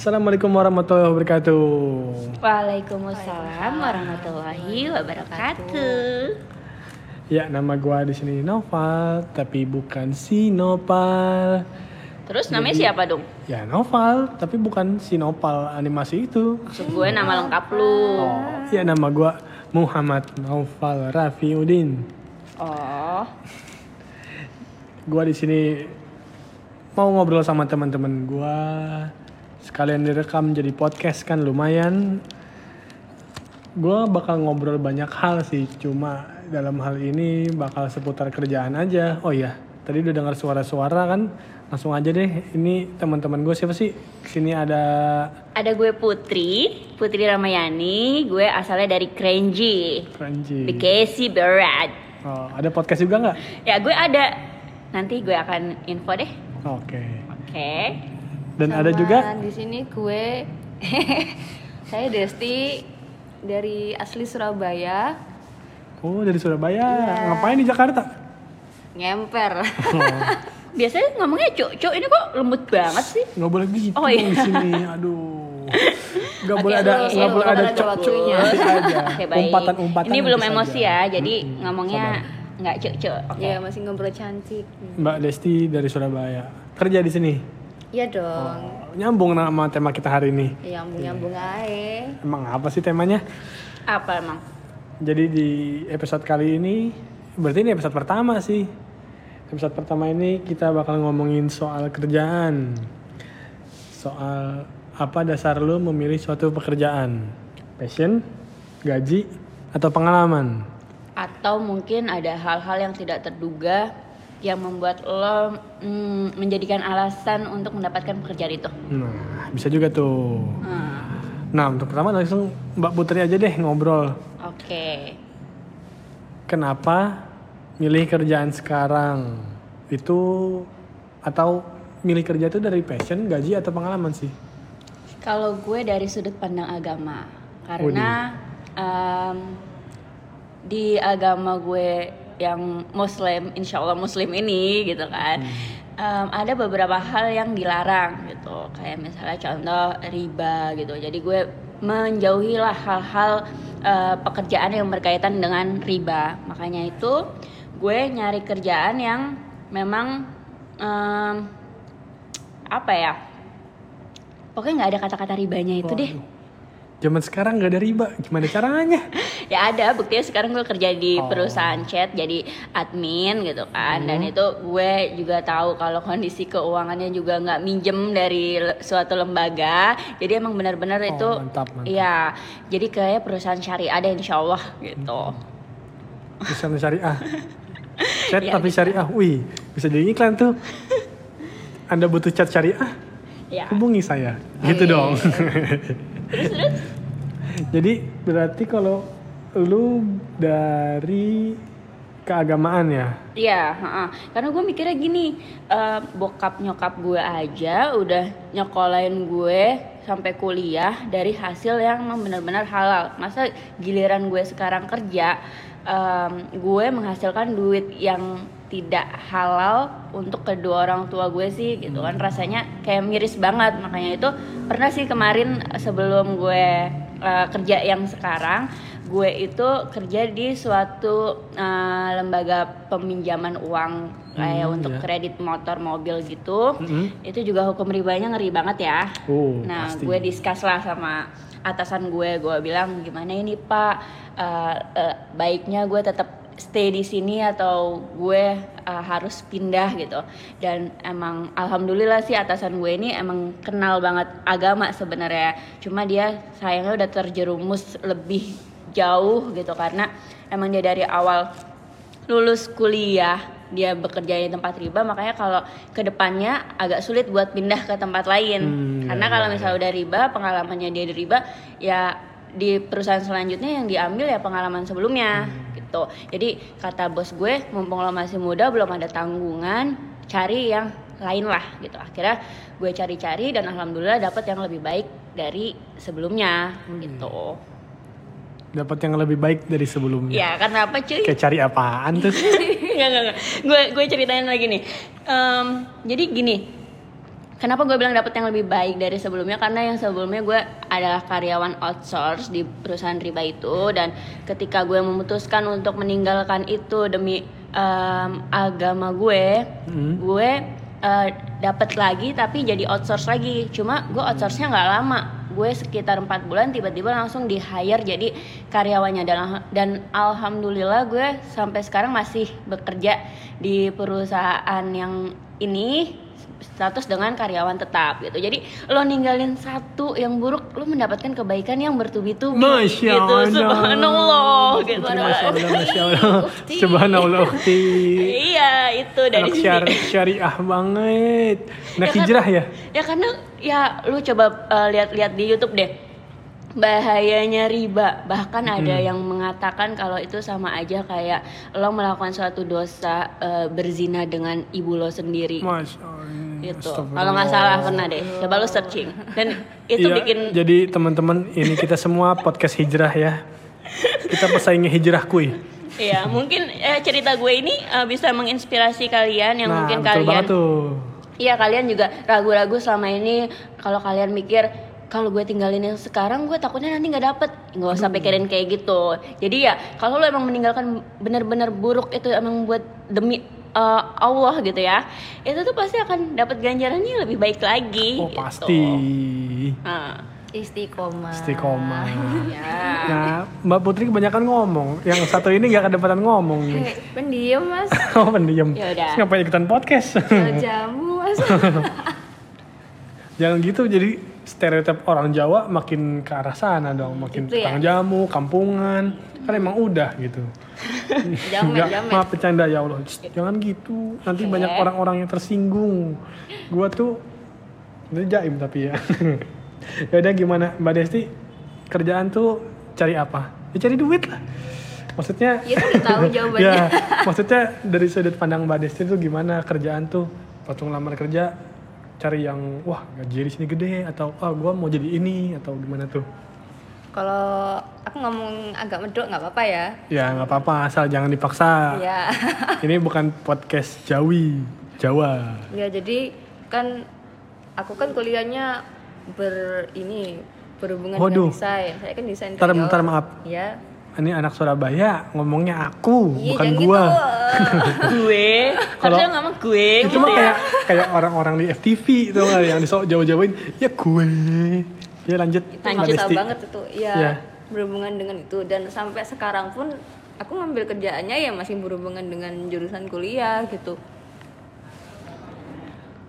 Assalamualaikum warahmatullahi wabarakatuh. Waalaikumsalam warahmatullahi wabarakatuh. Ya, nama gua di sini Noval, tapi bukan si Nopal. Terus namanya siapa dong? Ya, Noval, tapi bukan si Nopal animasi itu. Maksud gue nama lengkap lu. Oh, ya nama gua Muhammad Noval Rafiuddin. Oh, Gua di sini mau ngobrol sama teman-teman gua. Sekalian direkam jadi podcast kan lumayan. Gua bakal ngobrol banyak hal sih, cuma dalam hal ini bakal seputar kerjaan aja. Oh iya, tadi udah dengar suara-suara kan? Langsung aja deh, ini teman-teman gue siapa sih? Sini ada ada gue Putri, Putri Ramayani. Gue asalnya dari Krenji, Kranji. Bekasi Barat. Oh, ada podcast juga nggak? Ya gue ada. Nanti gue akan info deh. Oke. Oke. Dan ada Sama juga di sini gue saya Desti dari asli Surabaya Oh, dari Surabaya. Iya. Ngapain di Jakarta? ngemper Oh, Biasanya ngomongnya cuk ini kok lembut banget sih. nggak boleh gitu Oh, iya. di sini. Aduh. Nggak Oke, boleh ada nggak boleh ada ada cok waktunya. aja. Oke, baik. Umpatan-umpatan Ini belum emosi ya, jadi Mm-mm. ngomongnya nggak cuk, cuk. Oke. ya masih ngobrol cantik Mbak Desti dari Surabaya. Kerja di sini. Iya dong Oh, nyambung sama tema kita hari ini. ya nyambung nyambung aja Emang apa sih temanya? Apa emang? Jadi di episode kali ini, berarti ini episode pertama sih. Episode pertama ini kita bakal ngomongin soal kerjaan. Soal apa dasar lu memilih suatu pekerjaan? Passion, gaji, atau pengalaman? Atau mungkin ada hal-hal yang tidak terduga yang membuat lo mm, menjadikan alasan untuk mendapatkan pekerjaan itu. Nah, bisa juga tuh. Hmm, Nah, untuk pertama langsung Mbak Putri aja deh ngobrol. Oke. Kenapa milih kerjaan sekarang? Itu atau milih kerja itu dari passion, gaji atau pengalaman sih? Kalau gue dari sudut pandang agama, karena em, di agama gue yang Muslim, insya Allah Muslim ini gitu kan, em, ada beberapa hal yang dilarang gitu, kayak misalnya contoh riba gitu. Jadi gue menjauhilah hal-hal eh, pekerjaan yang berkaitan dengan riba. Makanya itu gue nyari kerjaan yang memang em, apa ya? Pokoknya nggak ada kata-kata ribanya itu deh. Zaman sekarang nggak ada riba, gimana caranya? Ya ada, buktinya sekarang gue kerja di Oh. perusahaan chat jadi admin gitu kan. Dan itu gue juga tahu kalau kondisi keuangannya juga nggak minjem dari suatu lembaga. Jadi emang benar-benar itu Oh, mantap, mantap. Iya, jadi kayak perusahaan syariah deh insya Allah gitu. Bisa syariah. Chat Iya, tapi syariah, wih bisa jadi iklan tuh. Anda butuh chat syariah? Ya. Hubungi saya. Gitu Iya, dong. Terus terus Jadi berarti kalau lu dari keagamaan ya? Iya, heeh. karena gue mikirnya gini, eh, bokap nyokap gue aja udah nyokolain gue sampai kuliah dari hasil yang benar-benar halal. Masa giliran gue sekarang kerja, em, gue menghasilkan duit yang tidak halal untuk kedua orang tua gue sih gitu kan. Rasanya kayak miris banget. Makanya itu pernah sih kemarin sebelum gue eh, kerja yang sekarang gue itu kerja di suatu eh, lembaga peminjaman uang kayak Hmm, untuk iya. kredit motor mobil gitu. Mm-mm. itu juga hukum ribanya ngeri banget ya. Oh, nah pasti. gue discuss lah sama atasan gue. Gue bilang gimana ini pak? Eh, eh, baiknya gue tetap stay di sini atau gue eh, harus pindah gitu. Dan emang alhamdulillah sih atasan gue ini emang kenal banget agama sebenarnya. Cuma dia sayangnya udah terjerumus lebih jauh gitu karena emang dia dari awal lulus kuliah dia bekerja di tempat riba makanya kalau ke depannya agak sulit buat pindah ke tempat lain. Hmm, karena ya, kalau ya, misalnya udah riba pengalamannya dia di riba ya di perusahaan selanjutnya yang diambil ya pengalaman sebelumnya. Hmm. Gitu jadi kata bos gue mumpung lo masih muda belum ada tanggungan cari yang lain lah gitu akhirnya gue cari-cari dan alhamdulillah dapat yang lebih baik dari sebelumnya Hmm. gitu Dapat yang lebih baik dari sebelumnya. ya karena apa cuy Kayak cari apaan tuh? Gue gue ceritain lagi nih. Em, jadi gini, Kenapa gue bilang dapet yang lebih baik dari sebelumnya? Karena yang sebelumnya gue adalah karyawan outsource di perusahaan riba itu dan ketika gue memutuskan untuk meninggalkan itu demi em, agama gue, Hmm. gue eh, dapat lagi tapi jadi outsource lagi. Cuma gue outsource-nya nggak lama. Gue sekitar empat bulan tiba-tiba langsung di hire jadi karyawannya dan dan alhamdulillah gue sampai sekarang masih bekerja di perusahaan yang ini status dengan karyawan tetap gitu. Jadi lo ninggalin satu yang buruk, lo mendapatkan kebaikan yang bertubi-tubi Masya gitu. Allah. Subhanallah gitu. Masya Allah, Masya Allah. Subhanallah. Iya, itu dari syari syariah banget. Anak Ya kan? hijrah ya? Ya karena ya lu coba uh, lihat-lihat di YouTube deh. Bahayanya riba. Bahkan ada yang mengatakan kalau itu sama aja kayak lo melakukan suatu dosa uh, berzina dengan ibu lo sendiri. Masya Allah. Gitu. Kalau nggak salah pernah deh. Coba lo searching. Dan itu Iya, bikin Jadi teman-teman ini kita semua podcast hijrah ya. Kita pesaingnya hijrah kuy. Iya, mungkin eh, cerita gue ini uh, bisa menginspirasi kalian yang nah, mungkin betul kalian tuh. Iya kalian juga ragu-ragu selama ini kalau kalian mikir kalau gue tinggalin yang sekarang gue takutnya nanti nggak dapet nggak usah pikirin kayak gitu jadi ya kalau lo emang meninggalkan benar-benar buruk itu emang buat demi uh, Allah gitu ya itu tuh pasti akan dapat ganjarannya lebih baik lagi Oh gitu. pasti. Nah, Istiqomah. Istiqomah. ya Nah, Mbak Putri kebanyakan ngomong. Yang satu ini nggak kedapatan ngomong nih. Eh, pendiam mas. Oh pendiam. Ya udah. Ngapain ikutan podcast? Jual jamu mas. Jangan gitu jadi stereotip orang Jawa makin ke arah sana dong, makin Itu ya? tukang jamu, kampungan. Kan emang udah gitu. Jamet, Nggak, jamet. maaf bercanda ya Allah. Shh, Jangan gitu. Nanti Oke. banyak orang-orang yang tersinggung. Gua tuh itu jaim tapi ya. ya udah gimana Mbak Desti? Kerjaan tuh cari apa? Ya cari duit lah. Maksudnya Ya udah tahu jawabannya. ya, maksudnya dari sudut pandang Mbak Desti tuh gimana kerjaan tuh? Waktu ngelamar kerja cari yang wah gaji di sini gede atau ah gua mau jadi ini atau gimana tuh? Kalau aku ngomong agak medok nggak apa-apa ya. Ya nggak apa-apa asal jangan dipaksa. Ya. Ini bukan podcast Jawi, Jawa. ya jadi kan aku kan kuliahnya ber ini berhubungan Waduh. dengan desain. Saya kan desain interior. bentar, maaf. Ya. Ini anak Surabaya ngomongnya aku, Iya, bukan jangan gua. gitu. gue Kalau- harusnya ngomong gue Itu gitu mah ya kayak kayak orang-orang di FTV itu yang disok jauh-jauhin, ya gue. Ya lanjut, Desti. banget itu ya Iya. berhubungan dengan itu dan sampai sekarang pun aku ngambil kerjaannya ya masih berhubungan dengan jurusan kuliah gitu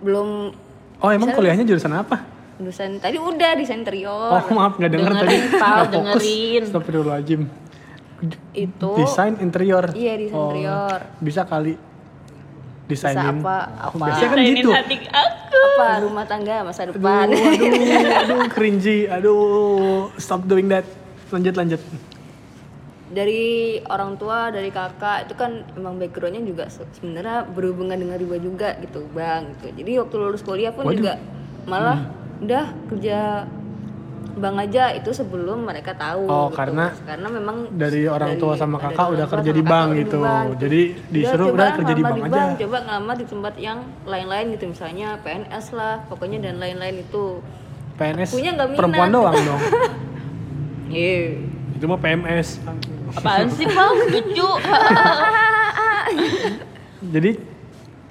belum Oh emang kuliahnya jurusan apa? jurusan tadi udah desain interior Oh maaf nggak denger tadi. Dengerin, dengerin. Astagfirullahaladzim. itu Desain interior. Iya, desain Oh, interior. Bisa kali desainin. apa apa Biasanya kan gitu. hati aku apa rumah tangga masa Aduh, depan aduh, aduh, cringy. Aduh, stop doing that. Lanjut, lanjut. dari orang tua dari kakak itu kan emang backgroundnya juga se- sebenarnya berhubungan dengan riba juga gitu bang gitu jadi waktu lulus kuliah pun Waduh. juga malah udah kerja bang aja itu sebelum mereka tahu Oh, gitu. karena karena memang dari orang tua sama kakak orang udah kerja di bank gitu. bank. Jadi disuruh udah kerja di bank aja. coba ngelamar di tempat yang lain-lain gitu misalnya PNS lah pokoknya dan lain-lain itu PNS Punya nggak minat. perempuan doang dong. Iya. Itu mah PMS. apaan sih bang lucu Jadi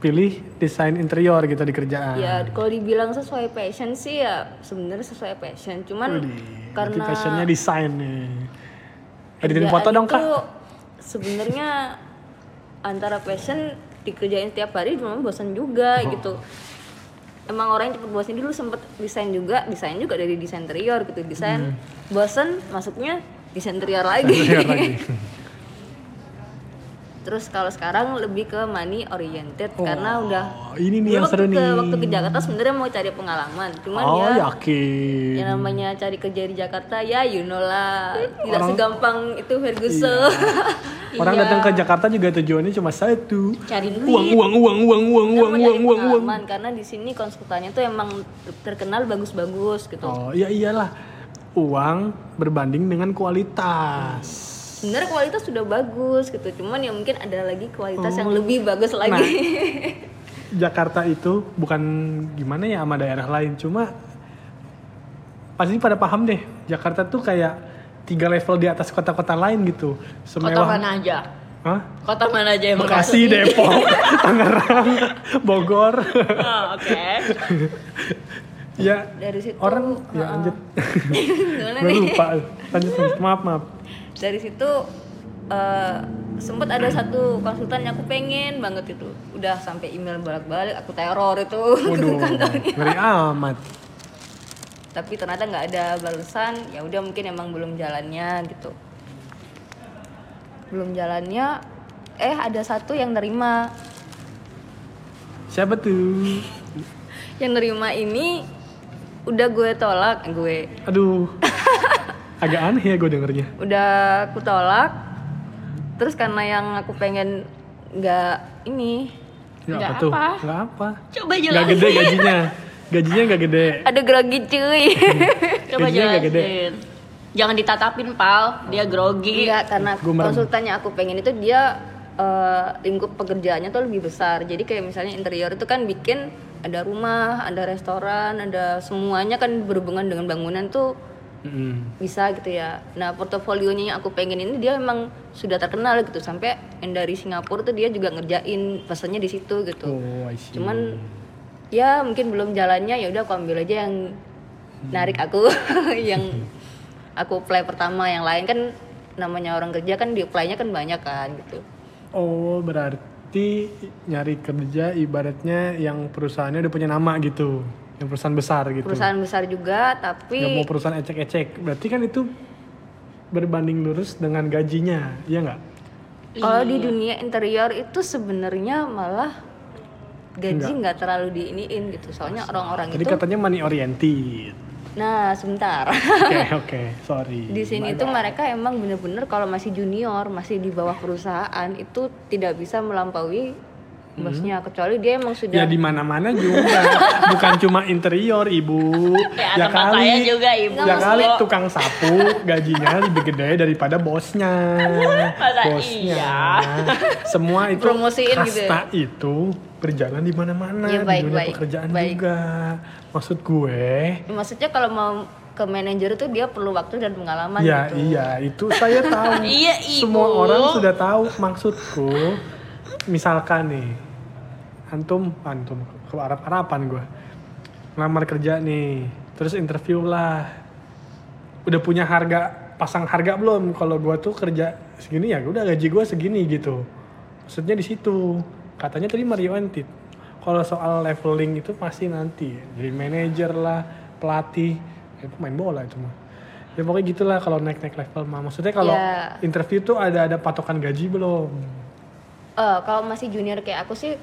pilih desain interior gitu di kerjaan. Ya kalau dibilang sesuai passion sih ya sebenarnya sesuai passion. Cuman berarti karena passionnya desain nih. Editin foto dong kak. Sebenarnya antara passion dikerjain tiap hari cuma bosan juga Oh. gitu. Emang orang yang cepet bosan dulu sempet desain juga, desain juga dari desain interior gitu. Desain bosan masuknya desain interior lagi. Hmm. Interior lagi. Terus kalau sekarang lebih ke money oriented Oh, karena udah ini nih yang seru waktu nih. ke, waktu ke Jakarta sebenarnya mau cari pengalaman, cuman oh ya yakin. yang namanya cari kerja di Jakarta ya you know lah tidak Orang- segampang itu Ferguson. Orang Iya. datang ke Jakarta juga tujuannya cuma satu. cari duit Uang, uang, uang, uang, uang, uang, uang, uang, uang. karena di sini konsultannya tuh emang terkenal bagus-bagus gitu. Oh iya iyalah. Uang berbanding dengan kualitas. Sebenarnya kualitas sudah bagus gitu, cuman ya mungkin ada lagi kualitas Oh. yang lebih bagus lagi. Jakarta itu bukan gimana ya sama daerah lain, cuma pasti pada paham deh. Jakarta tuh kayak tiga level di atas kota-kota lain gitu. Kota Semewah. mana aja? Hah? Kota mana aja yang Bekasi, Depok, Tangerang, Bogor. Oh, Oke. ya dari situ orang ya uh-uh. lanjut. Gue nih? lupa. Lanjut, lanjut. Maaf, maaf. Dari situ eh sempet ada satu konsultan yang aku pengen banget itu. Udah sampai email balik-balik aku teror itu. Waduh, kantornya. ngeri amat. tapi ternyata nggak ada balasan. Ya udah mungkin emang belum jalannya gitu. Belum jalannya eh ada satu yang nerima. Siapa tuh? yang nerima ini udah gue tolak gue. Aduh. Agak aneh ya gue dengernya. udah aku tolak terus karena yang aku pengen nggak ini Nggak Nggak apa tuh? Nggak apa. Coba Nggak jelasin. gede gajinya. Gajinya nggak gede. ada grogi cuy Coba Gajinya nggak gede. jelasin. Jangan ditatapin, Pal. Dia grogi. Enggak, karena konsultannya aku pengen itu dia eh, lingkup pekerjaannya tuh lebih besar. Jadi kayak misalnya interior itu kan bikin ada rumah, ada restoran, ada semuanya kan berhubungan dengan bangunan tuh Mm-mm. bisa gitu ya. Nah portofolionya yang aku pengen ini dia emang sudah terkenal gitu sampai yang dari Singapura tuh dia juga ngerjain pesannya di situ gitu. Oh. Cuman ya mungkin belum jalannya ya udah aku ambil aja yang narik aku yang aku apply pertama yang lain kan namanya orang kerja kan di apply-nya kan banyak kan gitu. Oh, berarti nyari kerja ibaratnya yang perusahaannya udah punya nama gitu. Yang perusahaan besar gitu. Perusahaan besar juga tapi Nggak mau perusahaan ecek-ecek. Berarti kan itu berbanding lurus dengan gajinya, iya nggak? kalau di dunia interior itu sebenarnya malah gaji nggak terlalu diiniin gitu. Soalnya orang-orang itu katanya money oriented. nah sebentar. Oke, oke, sorry. di sini itu mereka emang bener-bener kalau masih junior masih di bawah perusahaan itu tidak bisa melampaui bosnya kecuali dia emang Ya sudah di mana-mana juga, bukan cuma interior, Ibu. Ya, tempat saya juga, Ibu. Ya kali tukang sapu gajinya lebih gede daripada bosnya. Masa bosnya. iya? Semua itu Promosiin gitu ya? kasta itu berjalan di mana-mana Ya, di baik, dunia baik, pekerjaan baik. juga. Maksud gue, maksudnya kalau mau ke manajer itu dia perlu waktu dan pengalaman ya gitu iya itu saya tahu. Iya, Ibu. Semua orang sudah tahu maksudku. Misalkan nih, antum, antum ke Arab Arapan gue, ngelamar kerja nih, terus interview lah, udah punya harga, pasang harga belum? Kalau gue tuh kerja segini ya, udah gaji gue segini gitu. Maksudnya di situ, katanya tadi Mario Antit. Kalau soal leveling itu pasti nanti, jadi manajer lah, pelatih, ya pemain bola itu mah. Ya pokoknya gitulah kalau naik-naik level mah. Maksudnya kalau Ya. interview tuh ada ada patokan gaji belum? Eh, kalau masih junior kayak aku sih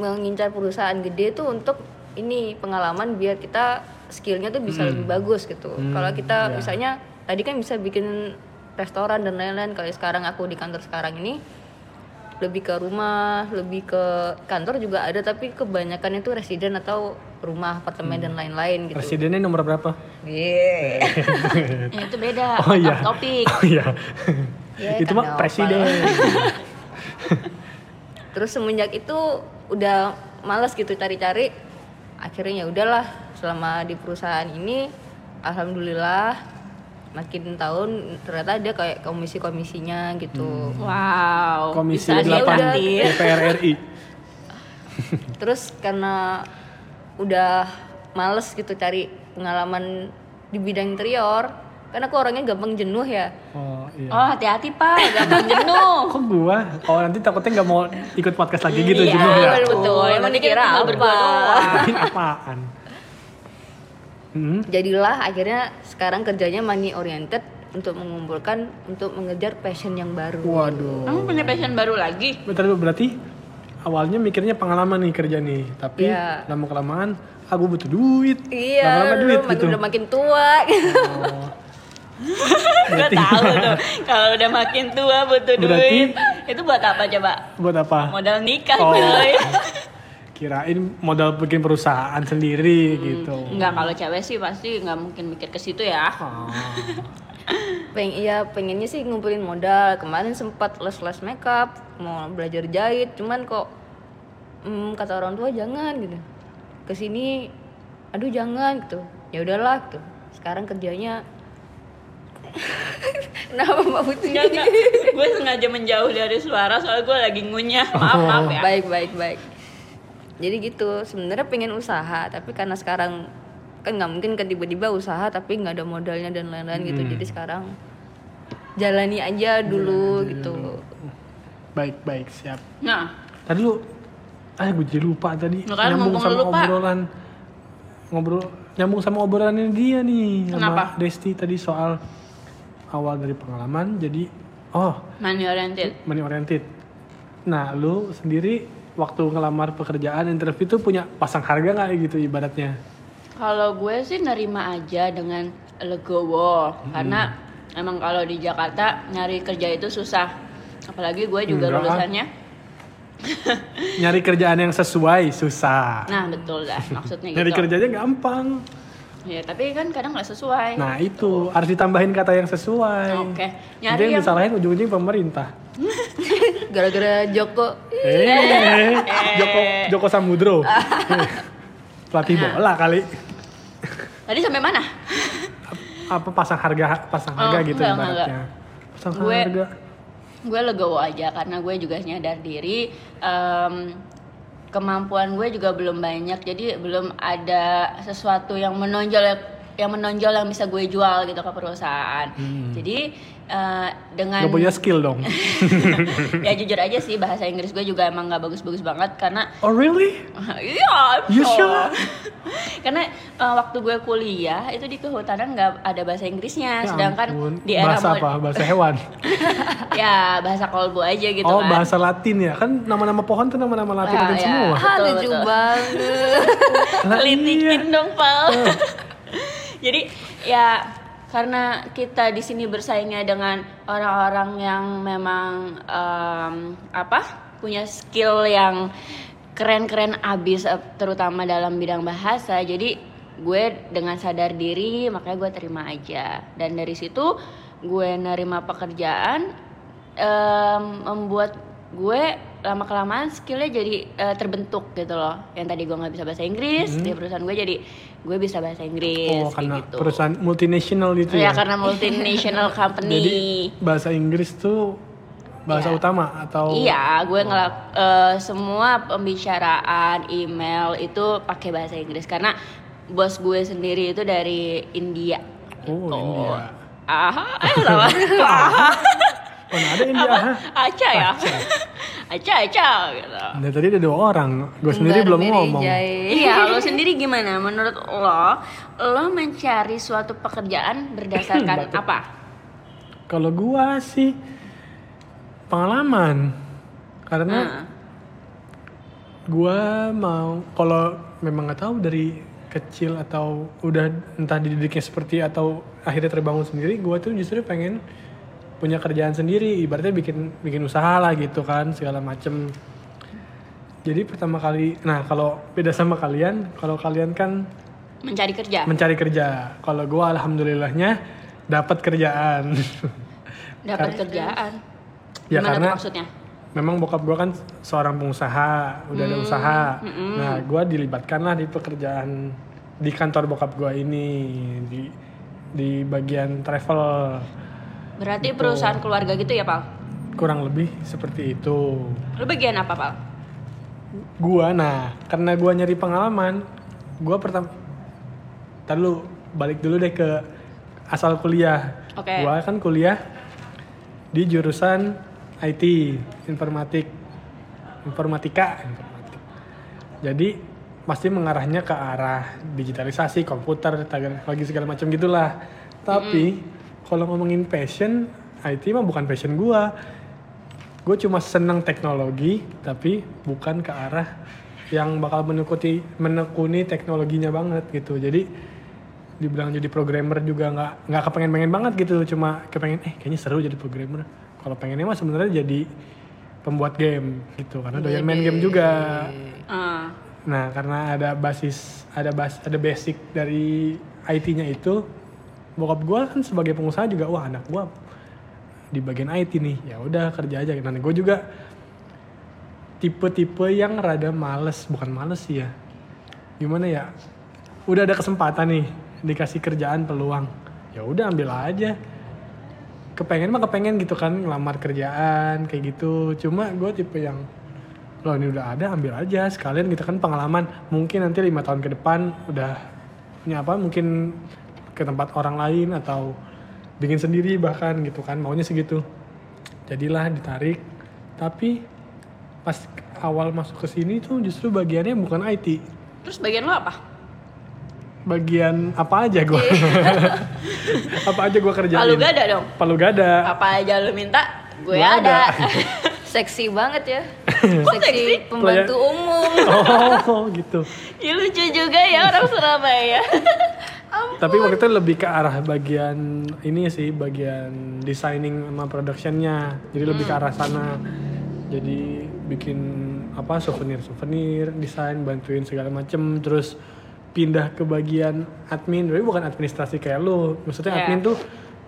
mengincar perusahaan gede tuh untuk ini pengalaman biar kita skillnya tuh bisa lebih bagus gitu Hmm, kalau kita ya. misalnya tadi kan bisa bikin restoran dan lain-lain kalau sekarang aku di kantor sekarang ini lebih ke rumah lebih ke kantor juga ada tapi kebanyakan itu residen atau rumah apartemen dan lain-lain gitu Presidennya nomor berapa? Yeah. Ya, itu beda. Oh iya. Topik. Oh iya. Ya, itu mah presiden. terus semenjak itu udah males gitu cari-cari akhirnya ya udahlah selama di perusahaan ini alhamdulillah makin tahun ternyata ada kayak komisi-komisinya gitu Wow. Komisi bisa 8 diobati. DPR RI. terus karena udah males gitu cari pengalaman di bidang interior kan aku orangnya gampang jenuh ya Oh iya. Oh, hati-hati, Pak. Gampang jenuh. Kok gua? Oh nanti takutnya nggak mau ikut podcast lagi gitu Iya, jenuh ya? betul, betul. Oh, Emang dikira apa? berdua doang. Bikin apaan? Hmm? jadilah akhirnya sekarang kerjanya money oriented untuk mengumpulkan untuk mengejar passion yang baru Waduh. Kamu punya passion baru lagi? Bentar, berarti awalnya mikirnya pengalaman nih kerja nih, tapi Iya. lama kelamaan aku butuh duit. Iya, Lama-lama duit makin, gitu. udah makin tua. Oh. Gue tahu tuh. Kalau udah makin tua butuh Berarti- duit. Itu buat apa coba? Buat apa? Modal nikah, Oh. coy. Kirain modal bikin perusahaan sendiri Hmm. gitu. Enggak, kalau cewek sih pasti nggak mungkin mikir ke situ ya. Ah. Peng iya pengennya sih ngumpulin modal. Kemarin sempat les-les makeup, mau belajar jahit, cuman kok "Hmm, kata orang tua jangan gitu ke sini aduh jangan gitu ya udahlah gitu sekarang kerjanya kenapa mbak Putri Enggak, enggak. gue sengaja menjauh dari suara soalnya gue lagi ngunyah. Maaf, maaf ya. baik baik baik jadi gitu sebenarnya pengen usaha tapi karena sekarang kan nggak mungkin kan tiba-tiba usaha tapi nggak ada modalnya dan lain-lain gitu Hmm. jadi sekarang jalani aja dulu gitu Baik, baik, siap. Nah, Tadi lu, ah gue jadi lupa tadi. Makanya nyambung sama lu lupa. obrolan. Ngobrol, nyambung sama obrolannya dia nih. Kenapa? Sama Desti tadi soal awal dari pengalaman jadi, oh money oriented. money oriented. Nah, lu sendiri waktu ngelamar pekerjaan interview tuh punya pasang harga nggak gitu ibaratnya? Kalau gue sih nerima aja dengan legowo karena emang kalau di Jakarta nyari kerja itu susah. Apalagi gue juga Enggak. lulusannya. Nyari kerjaan yang sesuai susah. Nah, betul dah maksudnya Nyari gitu. kerjanya gampang. Ya, tapi kan kadang nggak sesuai. Nah itu harus ditambahin kata yang sesuai. Oke. Jadi Nyari yang yang disalahin ujung-ujung pemerintah. gara-gara Joko Eh, Joko Joko Samudro. Pelatih bola kali. Tadi sampai mana? Apa pasang harga pasang harga Oh, gitu enggak, ibaratnya. Pasang Gue- harga. gue legowo aja karena gue juga nyadar diri em, kemampuan gue juga belum banyak. Jadi belum ada sesuatu yang menonjol yang menonjol yang bisa gue jual gitu ke perusahaan jadi eh, dengan Gak punya skill dong. ya jujur aja sih bahasa Inggris gue juga emang nggak bagus-bagus banget karena Oh really? iya You sure. sure? karena eh, waktu gue kuliah itu di kehutanan nggak ada bahasa Inggrisnya Ya sedangkan ampun. di era bahasa apa? Bahasa hewan. ya bahasa kolbu aja gitu oh kan bahasa Latin ya kan nama-nama pohon tuh nama-nama Latin Ah, Latin ya. semua. ah lucu banget Lah, Litikin iya. dong, Pal. Jadi ya karena kita di sini bersaingnya dengan orang-orang yang memang em, apa punya skill yang keren-keren abis eh, terutama dalam bidang bahasa. Jadi gue dengan sadar diri makanya gue terima aja dan dari situ gue nerima pekerjaan em, membuat gue lama kelamaan skillnya jadi eh, terbentuk gitu loh yang tadi gue nggak bisa bahasa Inggris di perusahaan gue jadi gue bisa bahasa Inggris Oh karena gitu perusahaan multinational gitu ya ya. karena multinational company Jadi bahasa Inggris tuh bahasa Iya. utama atau Iya, gue ngelak eh, semua pembicaraan, email itu pakai bahasa Inggris karena bos gue sendiri itu dari India. Oh, Gitu. India. Aha, eh. Oh, nah ada India. Apa? ha? Aca ya. Aca, Aca gitu. Nah, tadi ada dua orang. Gue sendiri belum Mary ngomong. Iya, lo sendiri gimana? Menurut lo, lo mencari suatu pekerjaan berdasarkan apa? Kalau gua sih pengalaman. Karena Nah, gua mau kalau memang nggak tahu dari kecil atau udah entah dididiknya seperti atau akhirnya terbangun sendiri, gua tuh justru pengen punya kerjaan sendiri, ibaratnya bikin bikin usaha lah gitu kan, segala macem. Jadi pertama kali, nah kalau beda sama kalian, kalau kalian kan mencari kerja. mencari kerja. Kalau gua alhamdulillahnya dapat kerjaan. Dapat kerjaan. ya Gimana karena maksudnya? memang bokap gua kan seorang pengusaha, udah ada usaha. Nah, gua dilibatkan lah di pekerjaan di kantor bokap gua ini di di bagian travel Berarti perusahaan keluarga gitu ya, Pal? kurang lebih seperti itu. Lo bagian apa, Pal? Gua nah, karena gua nyari pengalaman, gua pertama Ntar lu balik dulu deh ke asal kuliah. Oke. Gua kan kuliah di jurusan IT, informatik, informatika, informatik. Jadi pasti mengarahnya ke arah digitalisasi, komputer, teknologi segala macam gitulah. Tapi kalau ngomongin passion, IT mah bukan passion gua. Gue cuma seneng teknologi, tapi bukan ke arah yang bakal menekuti menekuni teknologinya banget gitu. Jadi dibilang jadi programmer juga nggak nggak kepengen pengen banget gitu. Cuma kepengen eh kayaknya seru jadi programmer. Kalau pengennya mah sebenarnya jadi pembuat game gitu karena doyan main game juga. Ah, nah karena ada basis ada bas ada basic dari IT-nya itu bokap gua kan sebagai pengusaha juga wah anak gua di bagian IT nih. Ya udah kerja aja. Nah gue juga tipe-tipe yang rada males. Bukan males sih ya. Gimana ya? Udah ada kesempatan nih dikasih kerjaan peluang. Ya udah ambil aja. Kepengen mah kepengen gitu kan ngelamar kerjaan kayak gitu. Cuma gue tipe yang loh ini udah ada ambil aja sekalian gitu kan pengalaman. Mungkin nanti lima tahun ke depan udah punya apa mungkin ke tempat orang lain atau bikin sendiri bahkan gitu kan maunya segitu jadilah ditarik tapi pas awal masuk ke sini tuh justru bagiannya bukan IT Terus bagian lo apa? bagian apa aja gue apa aja gue kerjain Palu gada dong. palu gada Apa aja lo minta, gue ada. ada. Seksi banget ya. seksi? Seksi pembantu umum. oh gitu ya lucu juga ya orang Surabaya. Tapi waktu itu lebih ke arah bagian ini sih bagian designing sama productionnya. Jadi lebih ke arah sana. Jadi bikin apa souvenir souvenir desain bantuin segala macem. Terus pindah ke bagian admin. Tapi bukan administrasi kayak lu. Maksudnya Iya. admin tuh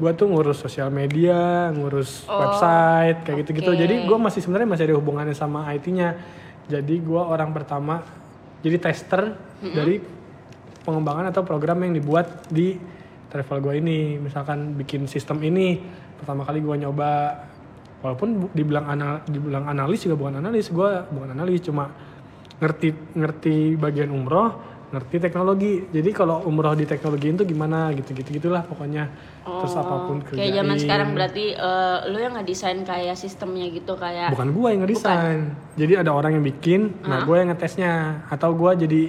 gua tuh ngurus sosial media ngurus Oh, website kayak gitu-gitu. Oke. jadi gua masih sebenarnya masih ada hubungannya sama IT-nya jadi gua orang pertama jadi tester dari pengembangan atau program yang dibuat di travel gue ini. Misalkan bikin sistem ini pertama kali gue nyoba walaupun dibilang anal dibilang analis juga bukan analis gue bukan analis cuma ngerti ngerti bagian umroh ngerti teknologi. Jadi kalau umroh di teknologi itu gimana gitu gitu gitulah pokoknya. Terus apa pun kerjain. Oh, Kayak zaman sekarang berarti eh, lo yang ngedesain kayak sistemnya gitu kayak bukan gue yang ngedesain. Jadi ada orang yang bikin nah gue yang ngetesnya. Atau gue jadi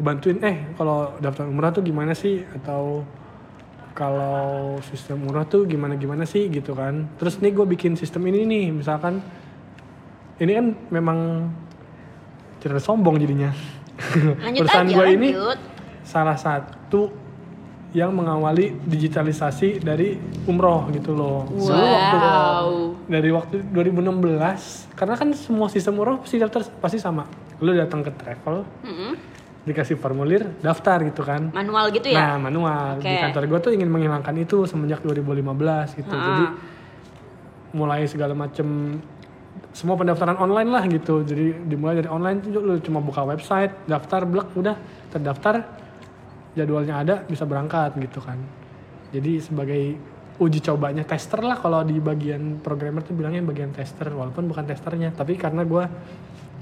bantuin eh kalau daftar umrah tuh gimana sih? Atau kalau sistem umrah tuh gimana gimana sih? Gitu kan. Terus nih gue bikin sistem ini nih misalkan ini kan memang cerita sombong jadinya. Lanjut perusahaan gue ini salah satu yang mengawali digitalisasi dari umroh gitu loh. Dulu waktu Wow. dari waktu 2016 karena kan semua sistem umroh pasti daftar pasti sama. Lu datang ke travel Mm-mm. Dikasih formulir daftar gitu kan. Manual gitu nah ya? manual. Di Oke. kantor gue tuh ingin menghilangkan itu semenjak 2015 gitu. Ah. jadi mulai segala macem semua pendaftaran online lah gitu. Jadi dimulai dari online tuh lu cuma buka website daftar blek udah. Terdaftar jadwalnya ada bisa berangkat gitu kan. Jadi sebagai uji cobanya tester lah kalau di bagian programmer tuh bilangnya bagian tester walaupun bukan testernya. Tapi karena gue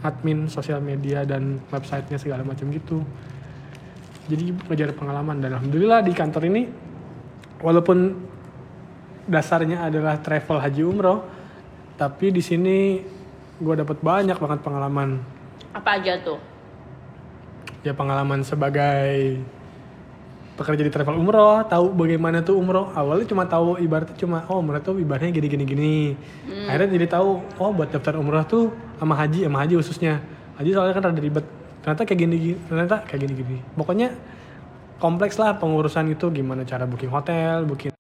admin sosial media dan websitenya segala macam gitu. Jadi ngejar pengalaman. Dan alhamdulillah di kantor ini walaupun dasarnya adalah travel haji umroh tapi di sini gue dapat banyak banget pengalaman. Apa aja tuh? ya pengalaman sebagai pekerja di travel umroh tahu bagaimana tuh umroh. Awalnya cuma tahu ibaratnya cuma oh umroh tuh ibaratnya gini gini. Gini akhirnya jadi tahu oh buat daftar umroh tuh sama haji sama haji khususnya. Haji soalnya kan rada ribet. Ternyata kayak gini gini ternyata kayak gini gini pokoknya kompleks lah pengurusan itu gimana cara booking hotel booking.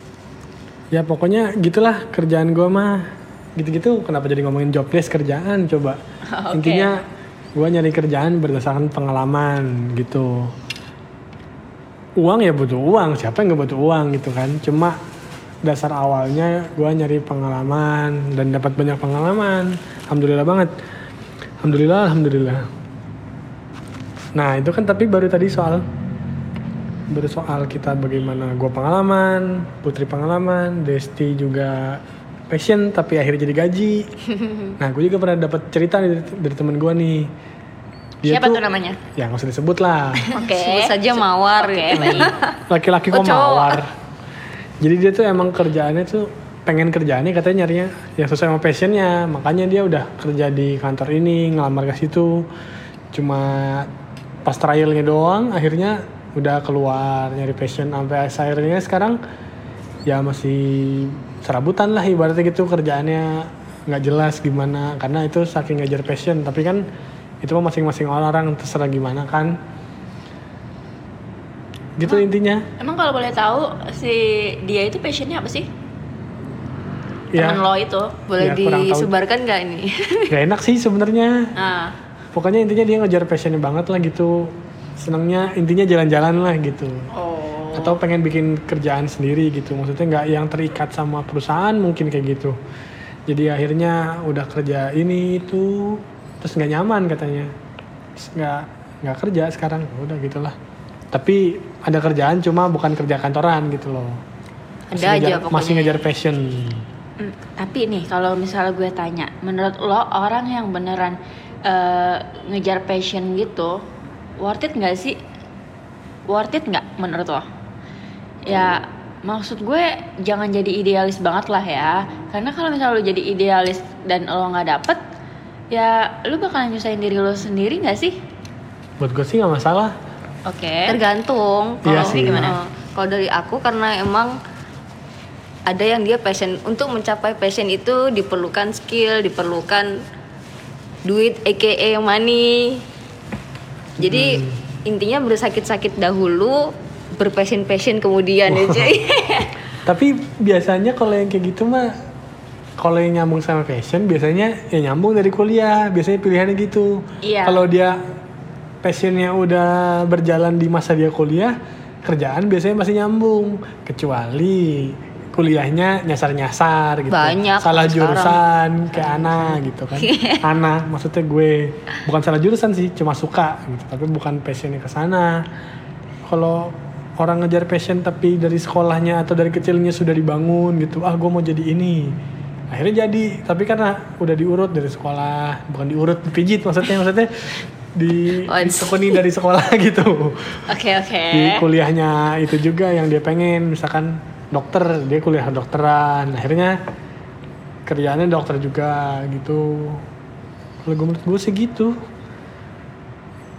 Ya pokoknya gitulah kerjaan gue mah. Gitu-gitu kenapa jadi ngomongin job desk kerjaan coba? Oke. intinya gue nyari kerjaan berdasarkan pengalaman gitu uang ya butuh uang siapa yang nggak butuh uang gitu kan. Cuma dasar awalnya gue nyari pengalaman dan dapat banyak pengalaman. Alhamdulillah banget. Alhamdulillah alhamdulillah. Nah itu kan tapi baru tadi soal baru soal kita bagaimana gue pengalaman putri pengalaman Desti juga passion tapi akhirnya jadi gaji. Nah gue juga pernah dapat cerita dari, dari temen gue nih Siapa tuh namanya? ya nggak usah disebut lah. Oke. Sebut saja mawar. Oke, ya. laki-laki Oh, kok mawar? Jadi dia tuh emang kerjaannya tuh pengen kerjaannya katanya nyarinya. Yang sesuai sama passionnya. Makanya dia udah kerja di kantor ini ngelamar ke situ. Cuma pas trialnya doang akhirnya udah keluar nyari passion. Sampai akhirnya sekarang ya masih serabutan lah ibaratnya gitu kerjaannya. Nggak jelas gimana karena itu saking ngajar passion. Tapi kan itu mah masing-masing orang terserah gimana kan. Gitu intinya. Emang kalau boleh tahu si dia itu passionnya apa sih? ya. Temen lo itu. Boleh Ya, disebarkan nggak ini? gak enak sih sebenarnya. Nah, pokoknya intinya dia ngejar passionnya banget lah gitu. Senangnya intinya jalan-jalan lah gitu. Oh. atau pengen bikin kerjaan sendiri gitu. Maksudnya nggak yang terikat sama perusahaan mungkin kayak gitu. Jadi akhirnya udah kerja ini itu terus nggak nyaman katanya nggak nggak kerja sekarang Ya udah gitulah tapi ada kerjaan cuma bukan kerja kantoran gitu loh masih Ada aja ngejar, pokoknya. masih ngejar passion Hmm, tapi nih kalau misalnya gue tanya, menurut lo orang yang beneran eh, ngejar passion gitu, worth it nggak sih? Worth it nggak menurut lo? Ya maksud gue jangan jadi idealis banget lah ya, karena kalau misalnya lo jadi idealis dan lo nggak dapet, ya lo bakalan nyusahin diri lo sendiri nggak sih? buat gue sih nggak masalah. Oke. tergantung. Iya kalau sih. gimana? Kalau dari aku karena emang ada yang dia passion untuk mencapai passion itu diperlukan skill diperlukan duit aka money. Jadi intinya bersakit-sakit dahulu berpassion passion kemudian ya cuy tapi biasanya kalau yang kayak gitu mah kalau yang nyambung sama fashion biasanya ya nyambung dari kuliah biasanya pilihannya gitu. Iya. kalau dia passionnya udah berjalan di masa dia kuliah kerjaan biasanya masih nyambung. Kecuali kuliahnya nyasar-nyasar gitu. Banyak salah sekarang. jurusan kayak Ana gitu kan. Ana maksudnya gue. Bukan salah jurusan sih cuma suka gitu tapi bukan passionnya ke sana. Kalau orang ngejar passion tapi dari sekolahnya atau dari kecilnya sudah dibangun gitu ah gue mau jadi ini akhirnya jadi tapi karena udah diurut dari sekolah bukan diurut dipijit maksudnya maksudnya di ditekuni dari sekolah gitu. Oke oke. di kuliahnya itu juga yang dia pengen misalkan dokter dia kuliah dokteran akhirnya kerjaannya dokter juga gitu. Kalau gue menurut gue sih gitu.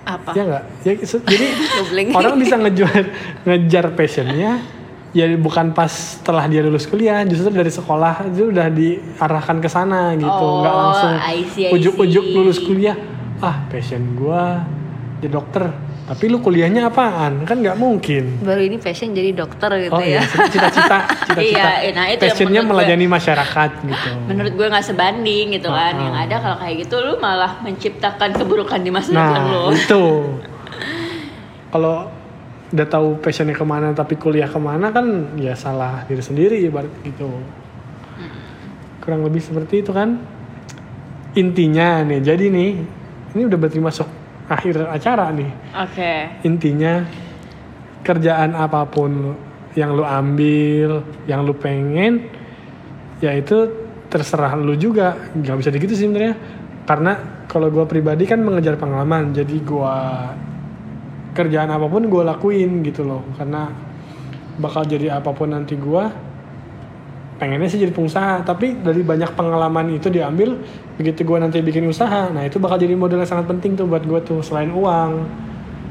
Apa? ya nggak? Ya jadi orang bisa ngejar ngejar passionnya ya bukan pas setelah dia lulus kuliah justru dari sekolah itu udah diarahkan ke sana gitu. Nggak Oh, langsung see, I ujuk-ujuk lulus kuliah. Ah passion gua jadi dokter. Tapi lu kuliahnya apaan? Kan nggak mungkin. Baru ini passion jadi dokter gitu oh ya. iya cita-cita cita-cita. Iya, nah itu yang passionnya menurut gue- melayani masyarakat gitu. Menurut gue nggak sebanding gitu kan. Ah. Yang ada kalau kayak gitu lu malah menciptakan keburukan di masa depan Nah, lo. itu. Kalau udah tahu passionnya ke mana tapi kuliah ke mana kan ya salah diri sendiri ibarat gitu. Kurang lebih seperti itu kan. Intinya nih, jadi nih, ini udah berarti masuk akhir acara nih. Oke. Intinya kerjaan apa pun yang lu ambil, yang lu pengen, ya itu terserah lu juga. Gak bisa gitu sih sebenarnya. Karena kalau gua pribadi kan mengejar pengalaman, jadi gua kerjaan apa pun gue lakuin gitu loh. Karena bakal jadi apa pun nanti gua pengennya sih jadi pengusaha. Tapi dari banyak pengalaman itu diambil begitu gua nanti bikin usaha nah itu bakal jadi modal yang sangat penting tuh buat gua tuh selain uang.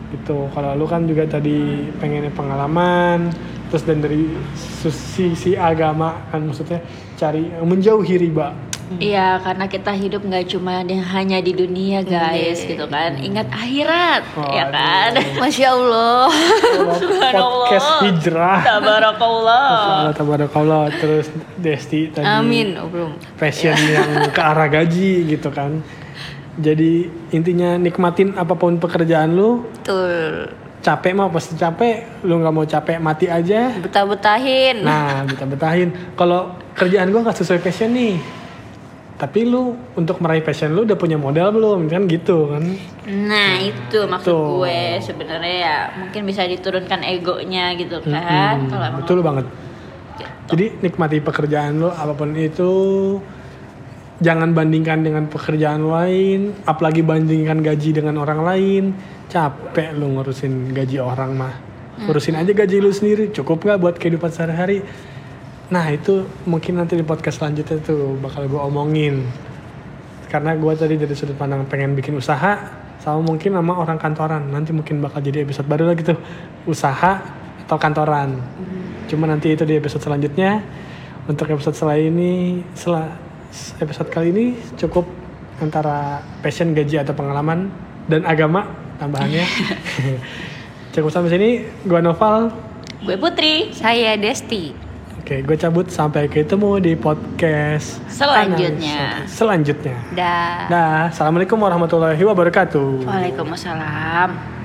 Gitu. Kalau lu kan juga tadi pengennya pengalaman terus dan dari sisi agama kan maksudnya cari menjauhi riba Iya, karena kita hidup nggak cuma hanya di dunia guys, gitu kan. Ingat akhirat, ya Waduh. kan. masya allah. Subhanallah. podcast hijrah. Tabarakallah. Allah tabarakallah. Terus Desti tadi amin oh, belum. passion yang ke arah gaji gitu kan. Jadi intinya nikmatin apa pun pekerjaan lu. Betul. Capek mah pasti capek. Lu nggak mau capek mati aja. Betah betahin nah betah betahin kalau kerjaan gua nggak sesuai passion nih tapi lu untuk meraih passion lu udah punya modal belum? Kan gitu kan? Nah, itu maksud Tuh. gue. Sebenarnya ya mungkin bisa diturunkan egonya gitu kan. Mm-mm, Kalau emang betul banget. Jadi nikmati pekerjaan lo apa pun itu jangan bandingkan dengan pekerjaan lain apalagi bandingkan gaji dengan orang lain. Capek lu ngurusin gaji orang mah. Urusin aja gaji lu sendiri. Cukup nggak buat kehidupan sehari-hari nah itu mungkin nanti di podcast selanjutnya tuh bakal gue omongin. Karena gue tadi dari sudut pandang pengen bikin usaha sama mungkin sama orang kantoran. Nanti mungkin bakal jadi episode baru lagi tuh. Usaha atau kantoran. Cuma nanti itu di episode selanjutnya. Untuk episode selain ini setelah episode kali ini cukup antara passion gaji atau pengalaman dan agama tambahannya. Cukup sampai sini. Gua Noval. Gue Putri. saya Desti oke gue cabut sampai ketemu di podcast Selanjutnya. Selanjutnya dah Dah, assalamualaikum warahmatullahi wabarakatuh. Waalaikumsalam.